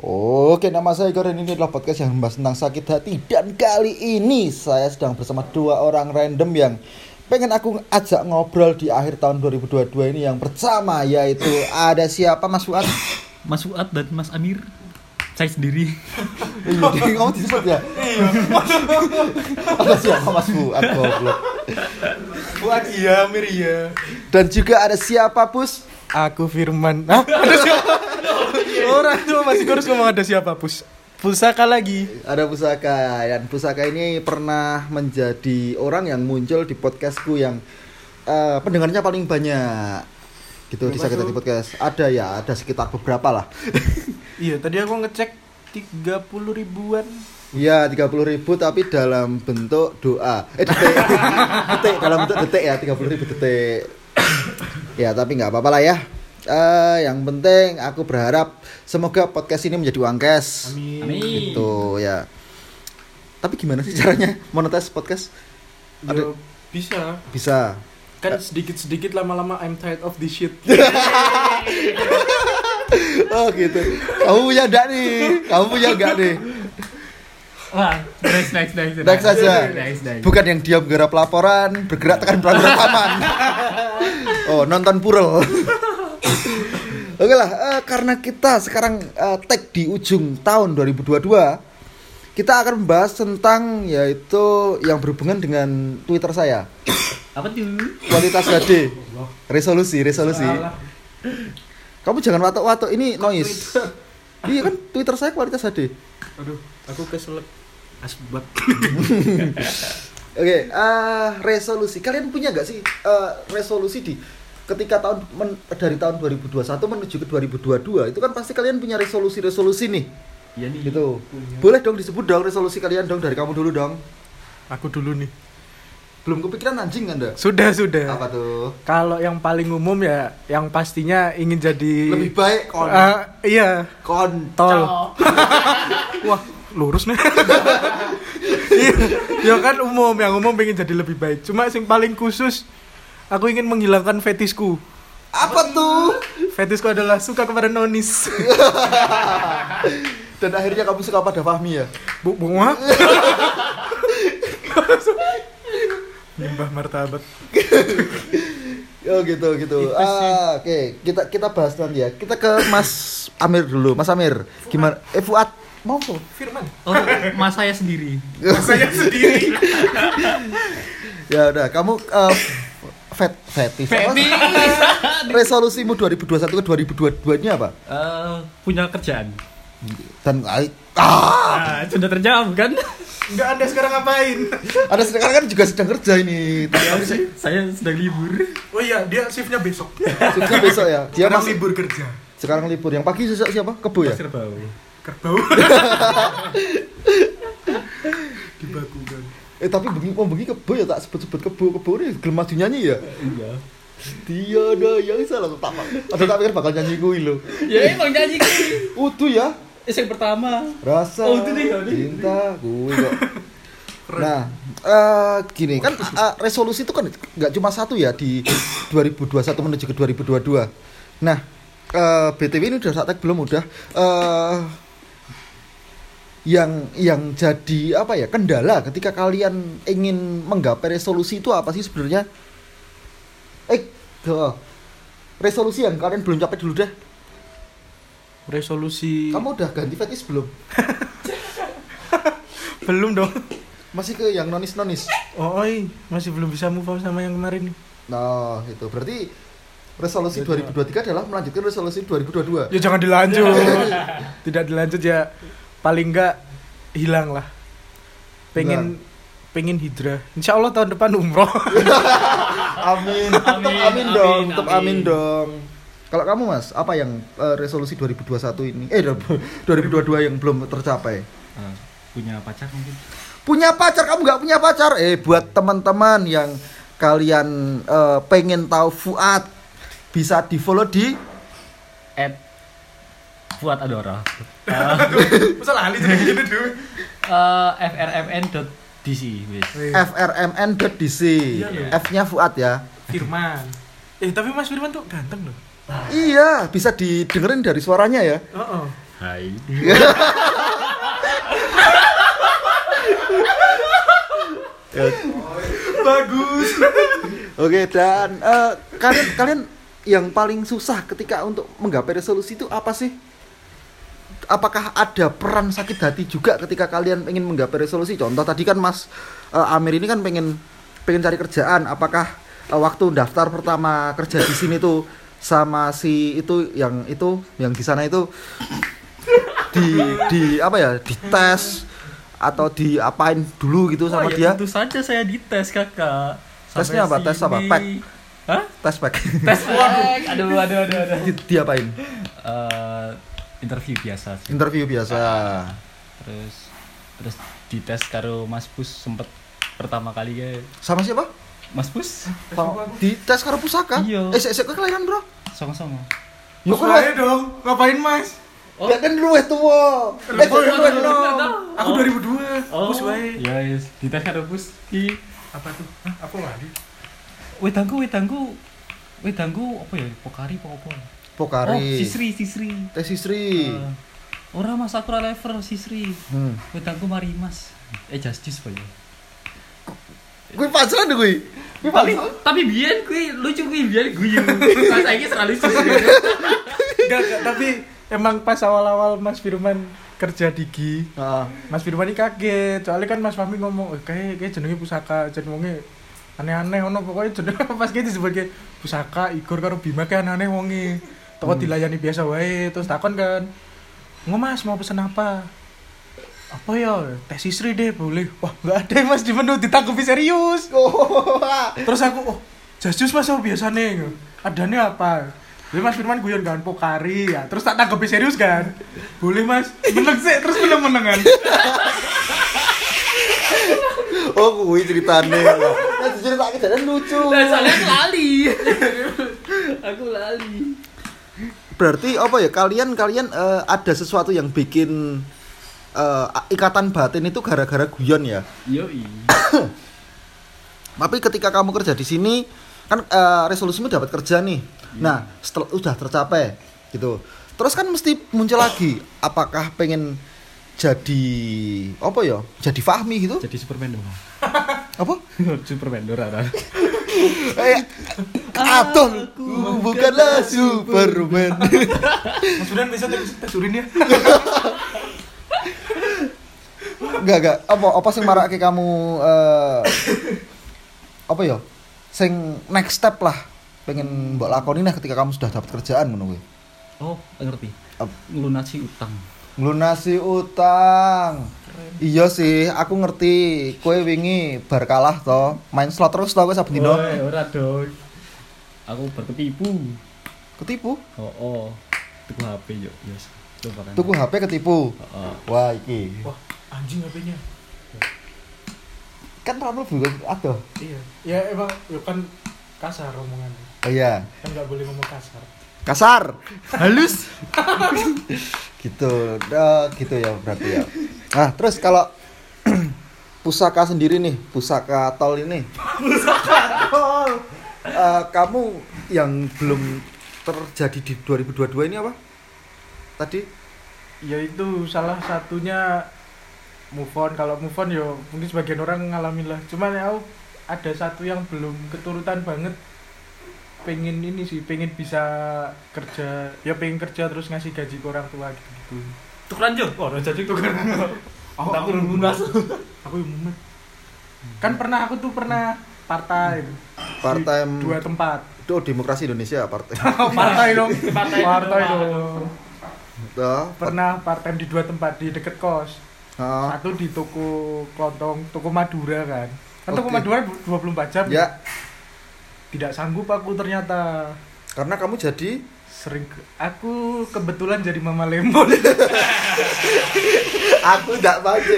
Oke, nama saya Igor dan ini adalah podcast yang membahas tentang sakit hati Dan kali ini saya sedang bersama dua orang random yang pengen aku ajak ngobrol di akhir tahun 2022 ini yang pertama yaitu ada siapa Mas Fuad? Mas Fuad dan Mas Amir saya sendiri Iya, kamu disebut ya? ada siapa Mas Fuad goblok? Fuad iya, Amir iya. Dan juga ada siapa Pus? Aku Firman. Hah? Ada siapa? Orang tuh masih harus ngomong ada siapa, Pus? Pusaka lagi. Ada pusaka dan pusaka ini pernah menjadi orang yang muncul di podcastku yang eh, pendengarnya paling banyak gitu di Berapa sakit hati tuh? podcast ada ya ada sekitar beberapa lah Iya, tadi aku ngecek 30 ribuan. Iya 30 ribu tapi dalam bentuk doa eh detik detik dalam bentuk detik ya 30 ribu detik ya tapi nggak apa-apa lah ya Eh, yang penting aku berharap semoga podcast ini menjadi uang cash Amin. Amin. gitu ya tapi gimana sih caranya monetis podcast Ada Ada- bisa. bisa Kan sedikit-sedikit lama-lama I'm tired of this shit. oh gitu kamu punya enggak nih kamu punya enggak nih wah nice nice nice Next saja. nice nice bukan yang diam garap laporan bergerak tekan perang rekaman oh nonton purel oke lah eh, karena kita sekarang eh, tag di ujung tahun 2022 kita akan membahas tentang yaitu yang berhubungan dengan Twitter saya apa tuh kualitas HD resolusi resolusi Salah. kamu jangan watok-watok ini noise iya kan Twitter saya kualitas HD Aduh, aku keselak. Asbak. Oke, eh, resolusi. Kalian punya nggak sih eh, resolusi di ketika tahun men- dari tahun 2021 menuju ke 2022 itu kan pasti kalian punya resolusi-resolusi nih. iya nih Gitu. Boleh dong disebut dong resolusi kalian dong dari kamu dulu dong. Aku dulu nih. Belum kepikiran anjing Anda? Sudah, sudah. Apa tuh? Kalau yang paling umum ya, yang pastinya ingin jadi Lebih baik kon Eh, iya, kontol. Wah, lurus nih. Iya, ya kan umum, yang umum pengen jadi lebih baik. Cuma yang paling khusus, aku ingin menghilangkan fetisku. Apa tuh? Fetisku adalah suka kepada nonis. Dan akhirnya kamu suka pada Fahmi ya? Bu, bunga. Nyembah martabat. Oh gitu gitu. Ah, Oke, kita kita bahas nanti ya. Kita ke Mas Amir dulu. Mas Amir, gimana? Eh Fuad, mau tuh? Firman. oh mas saya sendiri Saya sendiri. Ya udah, kamu eh, fet fetis. apa? Resolusimu 2021 ke 2022 nya apa? Eh, punya kerjaan Dan ah, ah, ah, sudah terjawab kan Enggak Anda sekarang ngapain? ada sekarang kan juga sedang kerja ini. Iya Tapi sih. saya sedang libur Oh iya, dia shiftnya besok. Shiftnya besok ya. Dia Sekarang masih libur kerja. sekarang libur. Yang pagi sesok siapa? Kebo ya? Kerbau. Dibakukan. Eh tapi bengi mau bengi kebo ya tak sebut-sebut kebo kebo ini gelem maju nyanyi ya. iya Tiada yang salah tak Ada tak pikir bakal nyanyi gue lo. ya emang nyanyi kan Utuh ya. Eh, yang pertama Rasa Oh, itu dia, itu. cinta gue kok. Nah, eh, gini kan eh, resolusi itu kan nggak cuma satu ya di 2021 menuju ke 2022. Nah, eh, BTW ini udah saatnya belum udah eh yang yang jadi apa ya kendala ketika kalian ingin menggapai resolusi itu apa sih sebenarnya? Eh, ke- resolusi yang kalian belum capai dulu deh. Resolusi Kamu udah ganti fetish belum? belum dong. Masih ke yang nonis-nonis? Oh, oi, masih belum bisa move on sama yang kemarin. Nah, itu berarti resolusi 2023 adalah melanjutkan resolusi 2022. Ya jangan dilanjut. Tidak dilanjut ya paling enggak hilang lah. Pengen pengen hijrah. Insya Allah tahun depan umroh. Amin. Tetap Amin, amin, dong, amin, tetap amin. amin dong. Kalau kamu Mas, apa yang eh, resolusi 2021 ini? Eh 2022 yang belum tercapai? Ah, punya pacar mungkin Punya pacar kamu nggak punya pacar? Eh buat teman-teman yang kalian eh, pengen tahu Fuad bisa di follow di at Fuad Adora Masa lali jadi gitu dulu. Eh, frmn.dc wis frmn.dc. Iya. F-nya Fuad ya. Firman. Eh tapi Mas Firman tuh ganteng loh. Iya, bisa didengerin dari suaranya ya. Oh, oh. Hai. Bagus. Oke dan eh, kalian kalian yang paling susah ketika untuk menggapai resolusi itu apa sih? Apakah ada peran sakit hati juga ketika kalian ingin menggapai resolusi? Contoh tadi kan Mas eh, Amir ini kan pengen pengen cari kerjaan. Apakah eh, waktu daftar pertama kerja di sini tuh sama si itu yang itu yang di sana itu di di apa ya dites atau diapain dulu gitu Wah, sama ya dia Tentu saja saya dites kakak. Tesnya apa? Tes apa? sini- Pack? Hah? tes pack Tes pack. Aduh, aduh, aduh, aduh. Di- diapain Eh, interview biasa sih. interview biasa terus terus dites karo Mas Pus sempet pertama kali ya sama siapa Mas Pus di tes karo pusaka Iya. eh sik sik kowe kelahiran bro sama-sama yo Kok dong? Ngapain, Mas? Oh. Gak kan tuwa eh Oh, kan luwih iya. nom Aku 2002. oh Pus wae. ya yes dites karo Pus ki Apa tuh? Hah, aku lari. wedangku wedangku wedangku apa ya pokari apa apa oh pokari sisri sisri. Tes istri Eh, ora mas aku ora lever sisri. Hmm. Wedangku mari mas. Eh justice apa ya. Kuwi pacaran deh kuwi. Kuwi tapi pacaran. tapi biyen kuwi lucu kuwi biyen guyu. Pas saiki selalu lucu. Enggak, tapi emang pas awal-awal Mas Firman kerja di GI, Ah, Mas Firman ini kaget. Soalnya kan Mas Fahmi ngomong, eh, kayak kayak jenenge pusaka, jenenge aneh-aneh ono pokoknya jenenge pas gitu sebagai pusaka Igor karo Bima kayak aneh-aneh wonge. Toko dilayani biasa wae, terus takon kan. Nggak mas mau pesen apa? Apa ya? Tes istri deh boleh. Wah nggak ada mas di menu ditanggapi serius. oh Terus aku, oh, jasus mas oh biasa nih. Adanya apa? Jadi mas Firman guyon kan pokari ya. Terus tak tanggapi serius kan. Boleh mas. Meneng sih, terus meneng menengan. oh kuwi ceritane nah diceritake dan lucu Lah soalnya aku lali. aku lali. Berarti apa ya kalian kalian eh, ada sesuatu yang bikin eh, ikatan batin itu gara-gara guyon ya Yoi. Tapi ketika kamu kerja di sini kan eh, resolusimu dapat kerja nih. Nah, setelah udah tercapai gitu. Terus kan mesti muncul lagi apakah pengen jadi apa ya? Jadi Fahmi gitu? Jadi Superman dong. Apa? Superman dong Eh, Aton, bukanlah Superman. Mas Firman bisa tes tes urin ya. Enggak, enggak. Apa apa sing marake kamu eh apa ya? Sing next step lah pengen mbok lakoni nah ketika kamu sudah dapat kerjaan ngono kuwi. Oh, ngerti. Ngelunasi utang. Lunasi utang. Iya sih, aku ngerti. Kue wingi bar kalah to, main slot terus to kowe saben dino. Ora dong. Aku berketipu. Ketipu. Oh, oh. Tuku HP yuk, yes. Coba kan. Tuku HP ketipu. Oh, Wah, iki. Wah anjing HP-nya. Kan rambut juga ada. Iya. Ya emang ya kan kasar omongannya. Oh iya, Kan nggak boleh ngomong kasar. Kasar. Halus. gitu. Eh, gitu ya berarti ya. Nah, terus kalau pusaka sendiri nih, pusaka tol ini. Eh, kamu yang belum terjadi di 2022 ini apa? Tadi Ya itu salah satunya move on. Kalau move on ya mungkin sebagian orang ngalamin lah. Cuman ya ada satu yang belum keturutan banget. Pengen ini sih, pengen bisa kerja. Ya pengen kerja terus ngasih gaji ke orang tua gitu. -gitu. Tukeran Jo. Oh, udah jadi tukeran. Aku tak lunas. Aku yang mumet. Kan pernah aku tuh pernah part-time. part time Dua tempat. itu demokrasi Indonesia partai. partai dong. Partai Partai dong. Pernah part-time di dua tempat di deket kos. Ah, Satu di toko klontong, toko Madura kan. Kan toko Oke. Madura 24 jam. ya, Tidak sanggup aku ternyata karena kamu jadi sering ke- aku kebetulan jadi mama lemon. aku tidak baca.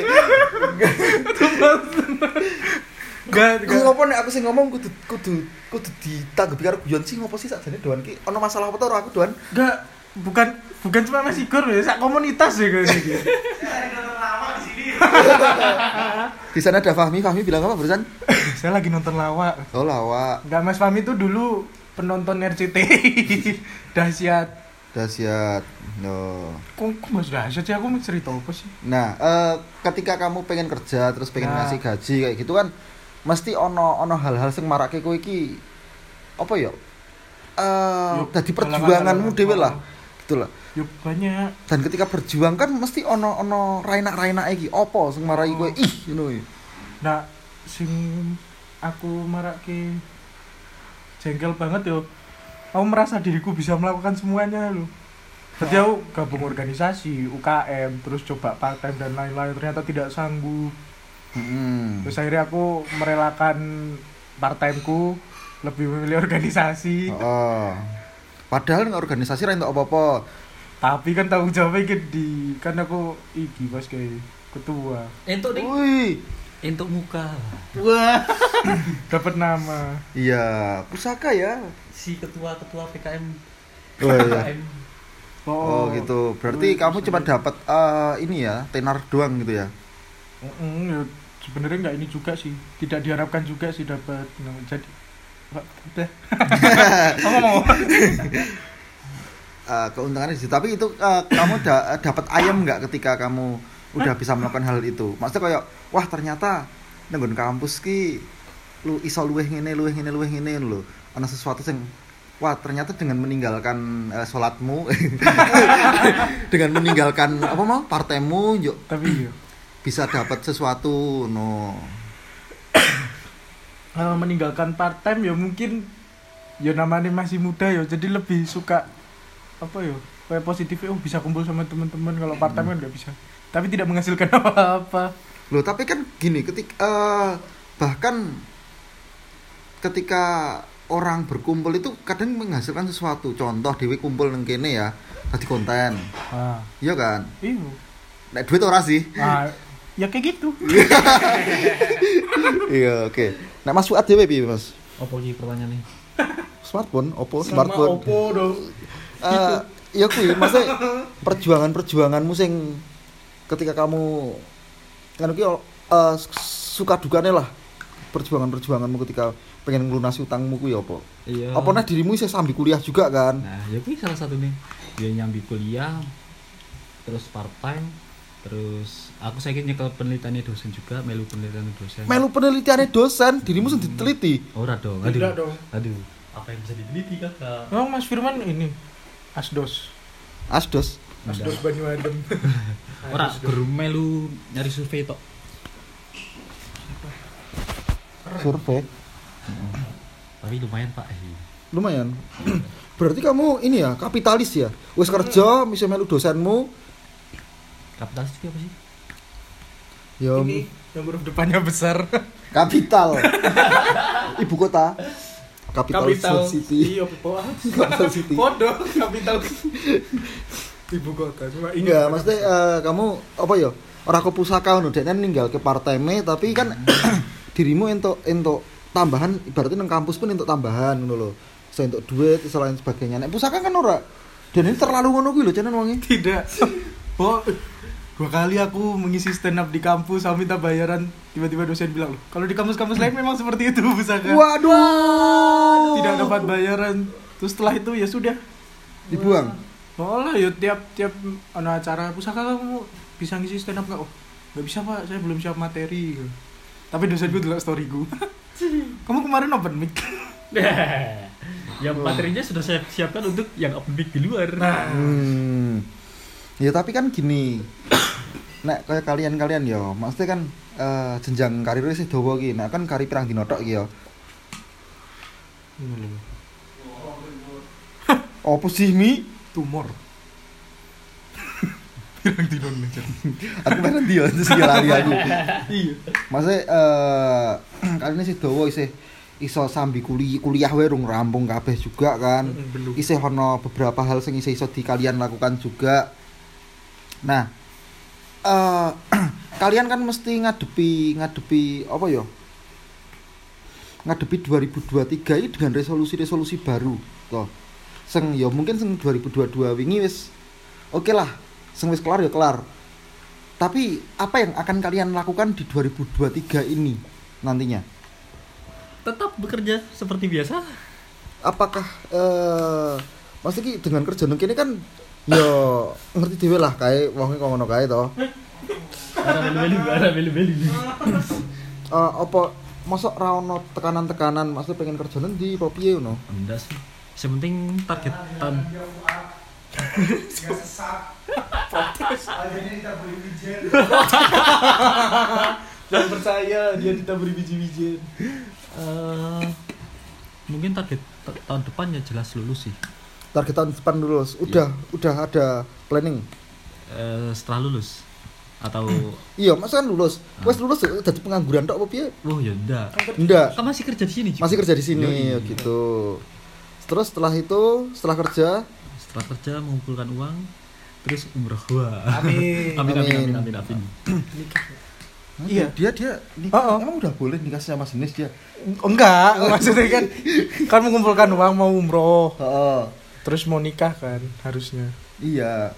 Enggak, Aku ngopo nek aku sing ngomong kudu kudu kudu ditanggapi karo guyon sih ngopo sih sakjane doan ki ono masalah apa to karo aku doan? enggak bukan bukan cuma Mas Igor ya, sak komunitas ya kayak gitu. Di sana ada Fahmi, Fahmi bilang apa barusan? Saya lagi nonton lawak. Oh lawak. Enggak Mas Fahmi itu dulu penonton RCTI dahsyat. Dahsyat. No. Kok kok mas dahsyat sih aku mau cerita apa sih? Nah, eh, ketika kamu pengen kerja terus pengen Nah. ngasih gaji kayak gitu kan mesti ono ono hal-hal sing marake kowe iki apa ya? Eh, dadi halangan- perjuanganmu dhewe lah. Oh. Gitu lah. Yuk banyak. Dan ketika berjuang kan mesti ono ono rainak-rainak iki. Apa sing marai kowe Oh. ih ngono iki. Nah, sing aku marake jengkel banget yo. Aku merasa diriku bisa melakukan semuanya loh. Jadi aku gabung organisasi, UKM, terus coba part time dan lain-lain ternyata tidak sanggup. Hmm. Terus akhirnya aku merelakan part timeku lebih memilih organisasi. Oh. Padahal nggak organisasi ra entuk apa-apa. Tapi kan tanggung jawabnya gede. Kan aku iki pas kayak ketua. Entuk nih. Wih. Entuk muka. Wah, dapat nama. Iya, pusaka ya. Si ketua-ketua PKM. Oh, iya. PKM. Oh, gitu. Berarti Wih, kamu cuma dapat eh, ini ya, tenar doang gitu ya. Mm, ya, sebenarnya nggak ini juga sih. Tidak diharapkan juga sih dapat. Nah, jadi Pak, udah. Kamu mau? Eh, keuntungannya sih tapi itu eh, kamu da- dapat ayam nggak ketika kamu udah bisa melakukan hal itu maksudnya kayak wah ternyata nenggon kampus ki lu iso luweh ngene luweh ngene luweh ngene lho. Ana sesuatu sing wah ternyata dengan meninggalkan eh, sholatmu dengan meninggalkan apa mau partemu yuk Tapi ya, bisa dapat sesuatu no. Eh, meninggalkan part time ya mungkin ya namanya masih muda ya. Jadi lebih suka apa ya kayak positif oh bisa kumpul sama teman-teman. Kalau part time kan nggak bisa. Tapi tidak menghasilkan apa-apa Loh, tapi kan gini, ketika eh, bahkan ketika orang berkumpul itu kadang menghasilkan sesuatu. Contoh dewi kumpul nang kene ya, tadi konten. ah Iya kan? iya Nek duit ora sih. ah ya kayak gitu iya, oke. Nek Mas Fuad piye, Mas? Apa iki pertanyaannya? Smartphone, Oppo sama smartphone. opo dong Eh, ya kuwi, maksudnya perjuangan-perjuanganmu sing ketika kamu kan ki eh, suka dukane lah perjuangan-perjuanganmu ketika pengen ngelunasi utangmu kuwi apa? Iya. Apa nah dirimu isih sambil kuliah juga kan? Nah, ya kuwi salah satu nih. Dia nyambi kuliah, terus part time, terus aku saya nyekel penelitiannya dosen juga, melu penelitian dosen. Melu penelitiannya dosen, dirimu sing diteliti. Ora dong. Aduh. Tidak dong. Aduh. Apa yang bisa diteliti kakak? Memang Mas Firman ini Asdos Asdos. Asdos Banyu Adem Ora bermelu nyari survei tok. Survei. Tapi lumayan Pak. Lumayan. Berarti kamu ini ya, kapitalis ya. Wis kerja, bisa melu dosenmu. Kapitalis itu apa sih? Ya ini yang huruf depannya besar kapital. Ibu kota. Capital, kapital City. iya Capital City. Podo kapital ibu kota cuma ini Enggak, maksudnya eh, kamu apa ya? Ora ke pusaka ngono, dekne ninggal ke partime tapi kan dirimu entuk entuk tambahan ibaratnya nang kampus pun entuk tambahan ngono lho. Iso entuk duit iso lain sebagainya. Nek pusaka kan ora. Dan ini terlalu ngono kuwi lho jane wonge. tidak oh dua kali aku mengisi stand up di kampus sama minta bayaran tiba-tiba dosen bilang loh kalau di kampus-kampus lain memang seperti itu pusaka Waduh. tidak dapat bayaran terus setelah itu ya sudah dibuang. Oh lah ya tiap tiap ada acara pusaka kamu bisa ngisi stand up nggak oh nggak bisa pak saya belum siap materi tapi dosen gue dulu story gue kamu kemarin open mic yang materinya sudah saya siapkan untuk yang open mic di luar. nah Hmm. Ya tapi kan gini. Nek kayak kalian-kalian ya, maksudnya kan eh, jenjang karirnya sih dawa iki. Nah kan kari pirang dino tok iki ya. Apa sih Mi? Tumor bilang di Indonesia Aku pengen dia terus dia lari aku. iya Maksudnya eh kali ini sih dawa isih iso sambi kuliah kuliah wae rung rampung kabeh juga kan. Belum. Isih ono beberapa hal sing isih iso di kalian lakukan juga. Nah, eh kalian kan mesti ngadepi ngadepi apa ya? Ngadepi 2023 ini dengan resolusi-resolusi baru toh. Sing ya mungkin sing 2022 wingi wis oke lah, sing wis kelar ya kelar. Tapi apa yang akan kalian lakukan di 2023 ini nantinya? Tetap bekerja seperti biasa. Apakah eh, ki dengan kerja nang kene kan yo ngerti dhewe lah kae wonge kok ngono kae to. Ada beli-beli. Eh apa mosok ra ono tekanan-tekanan maksudnya pengen kerja nang ndi apa piye ngono. Enggak sih. Sementing target tahun Jangan percaya dia ditaburi biji-bijian. eh mungkin target ta- tahun depan ya jelas lulus sih. Target tahun depan lulus. Udah udah ada planning. Eh, setelah lulus atau Iya, masa kan lulus. Wes lulus dadi pengangguran tok apa piye? oh ya enggak. Enggak. Kan masih kerja di sini. juga. Masih kerja di sini Yoi. gitu. Terus setelah itu, setelah kerja, Setelah kerja mengumpulkan uang terus umroh. Wah. Amin. amin, amin, amin, Amin. amin, amin. Iya. dia dia nikah, Oh, oh. emang udah boleh nikah sama jenis dia. Enggak, maksudnya kan kan mengumpulkan uang mau umroh, Heeh. terus mau nikah kan harusnya. Iya.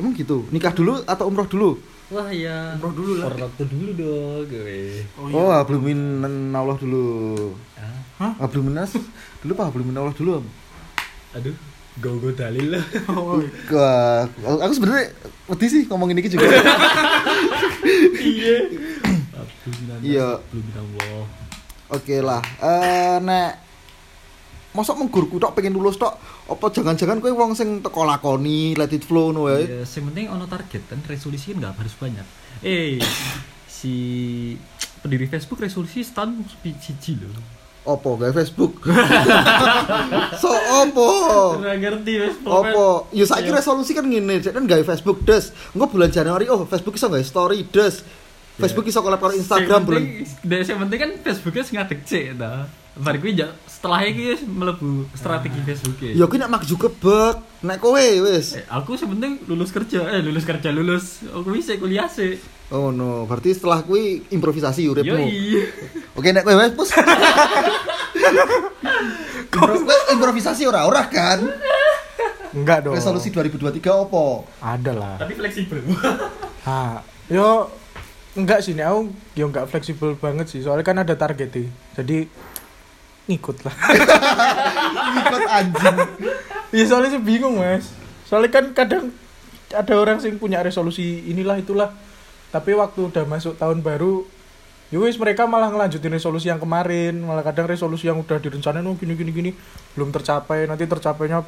Emang gitu. Nikah dulu atau umroh dulu? Wah ya. Umroh dulu lah. Orlato dulu dong gue. Oh, hablumin Allah dulu. Ah, Hah? Hablumin nas dulu Pak, hablumin Allah dulu. Om. aduh, go go dalil lah. Oh, Wah, aku sebenarnya wedi sih ngomongin ini juga. Iya. Iya. Belum bilang wow. Oke lah. Eh nek mosok menggurku tok pengen lulus tok apa jangan-jangan kowe wong sing teko lakoni let it flow no. Ya, yang penting ono target kan resolusi kan nggak harus banyak. Eh, si pendiri Facebook resolusi setahun siji loh. Opo gawe Facebook. so opo? Nggak ngerti Facebook. Opo? Ya saiki Iya. resolusi kan ngene, cek kan gawe Facebook des. Engko bulan Januari oh Facebook iso gawe story des. Facebook iso collab karo Instagram bulan. Yang penting kan Facebooknya sing ngadeg cek ta. Bar kuwi ja- setelah iki wis mlebu strategi Facebook e. Ya kuwi nek mak juga bek, nek kowe wis. Eh, aku sebenarnya lulus kerja, eh lulus kerja lulus. Aku bisa kuliah sih. Oh no, berarti setelah kuwi improvisasi Yo uripmu. iya. Oke nek kowe wis pus. Improvisasi ora-ora kan? enggak dong. Resolusi 2023 opo? ada lah. Tapi fleksibel. Ha, yo enggak sih nih, aku yo enggak fleksibel banget sih. Soalnya kan ada targetnya. Jadi ngikut lah. Ikut anjing. Iya soalnya sih bingung mas. Soalnya kan kadang ada orang sing punya resolusi inilah itulah. Tapi waktu udah masuk tahun baru, yowis mereka malah ngelanjutin resolusi yang kemarin. Malah kadang resolusi yang udah direncanain oh gini gini gini belum tercapai. Nanti tercapainya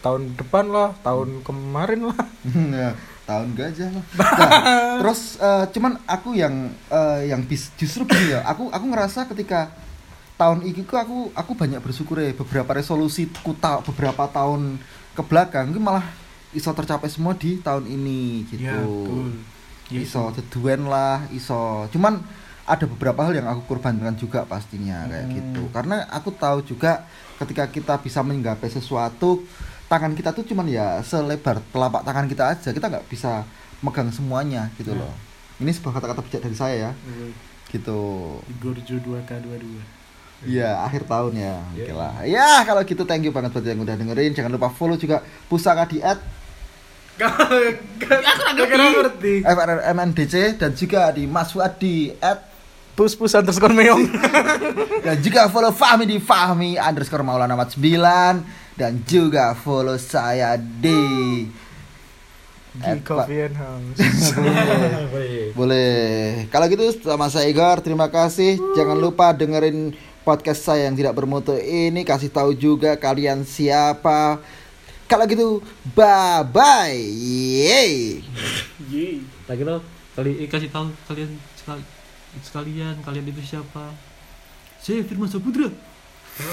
tahun depan lah, tahun kemarin lah. ya, tahun gajah lah. Nah, terus eh, cuman aku yang eh, yang bis, justru gini ya, aku aku ngerasa ketika tahun ini ku aku aku banyak bersyukur ya beberapa resolusi ku ta- beberapa tahun ke belakang itu malah iso tercapai semua di tahun ini gitu. Ya, betul. Ya, iso deduan lah, iso. Cuman ada beberapa hal yang aku korbankan juga pastinya kayak Hmm. gitu. Karena aku tahu juga ketika kita bisa menggapai sesuatu, tangan kita tuh cuman ya selebar telapak tangan kita aja. Kita nggak bisa megang semuanya gitu Hmm. loh. Ini sebuah kata-kata bijak dari saya ya, gitu. Gorjo 2K22. Iya, akhir tahun ya. Oke Iya. lah. Ya, kalau gitu thank you banget buat yang udah dengerin. Jangan lupa follow juga Pusaka di at Aku ngerti. FRMNDC dan juga di Mas Wadi at Pus pus underscore meong. dan juga follow Fahmi di Fahmi underscore Maulana 49 dan juga follow saya di Di At- Coffee and House. boleh boleh kalau gitu sama saya Igor terima kasih jangan lupa dengerin podcast saya yang tidak bermutu ini kasih tahu juga kalian siapa kalau gitu bye bye Yeay. Tak kira kali eh, kasih tahu kalian sekali sekalian kalian itu siapa? Saya Firman Saputra.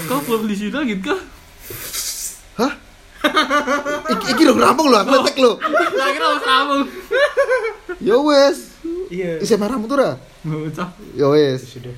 Kau belum di sini lagi kah? hah iki, iki lo ngerampung lo aku letek lo Tak kira mas Ramung. yo wes Iya. isi merah mutu dah Bocah. yo wes Sudah.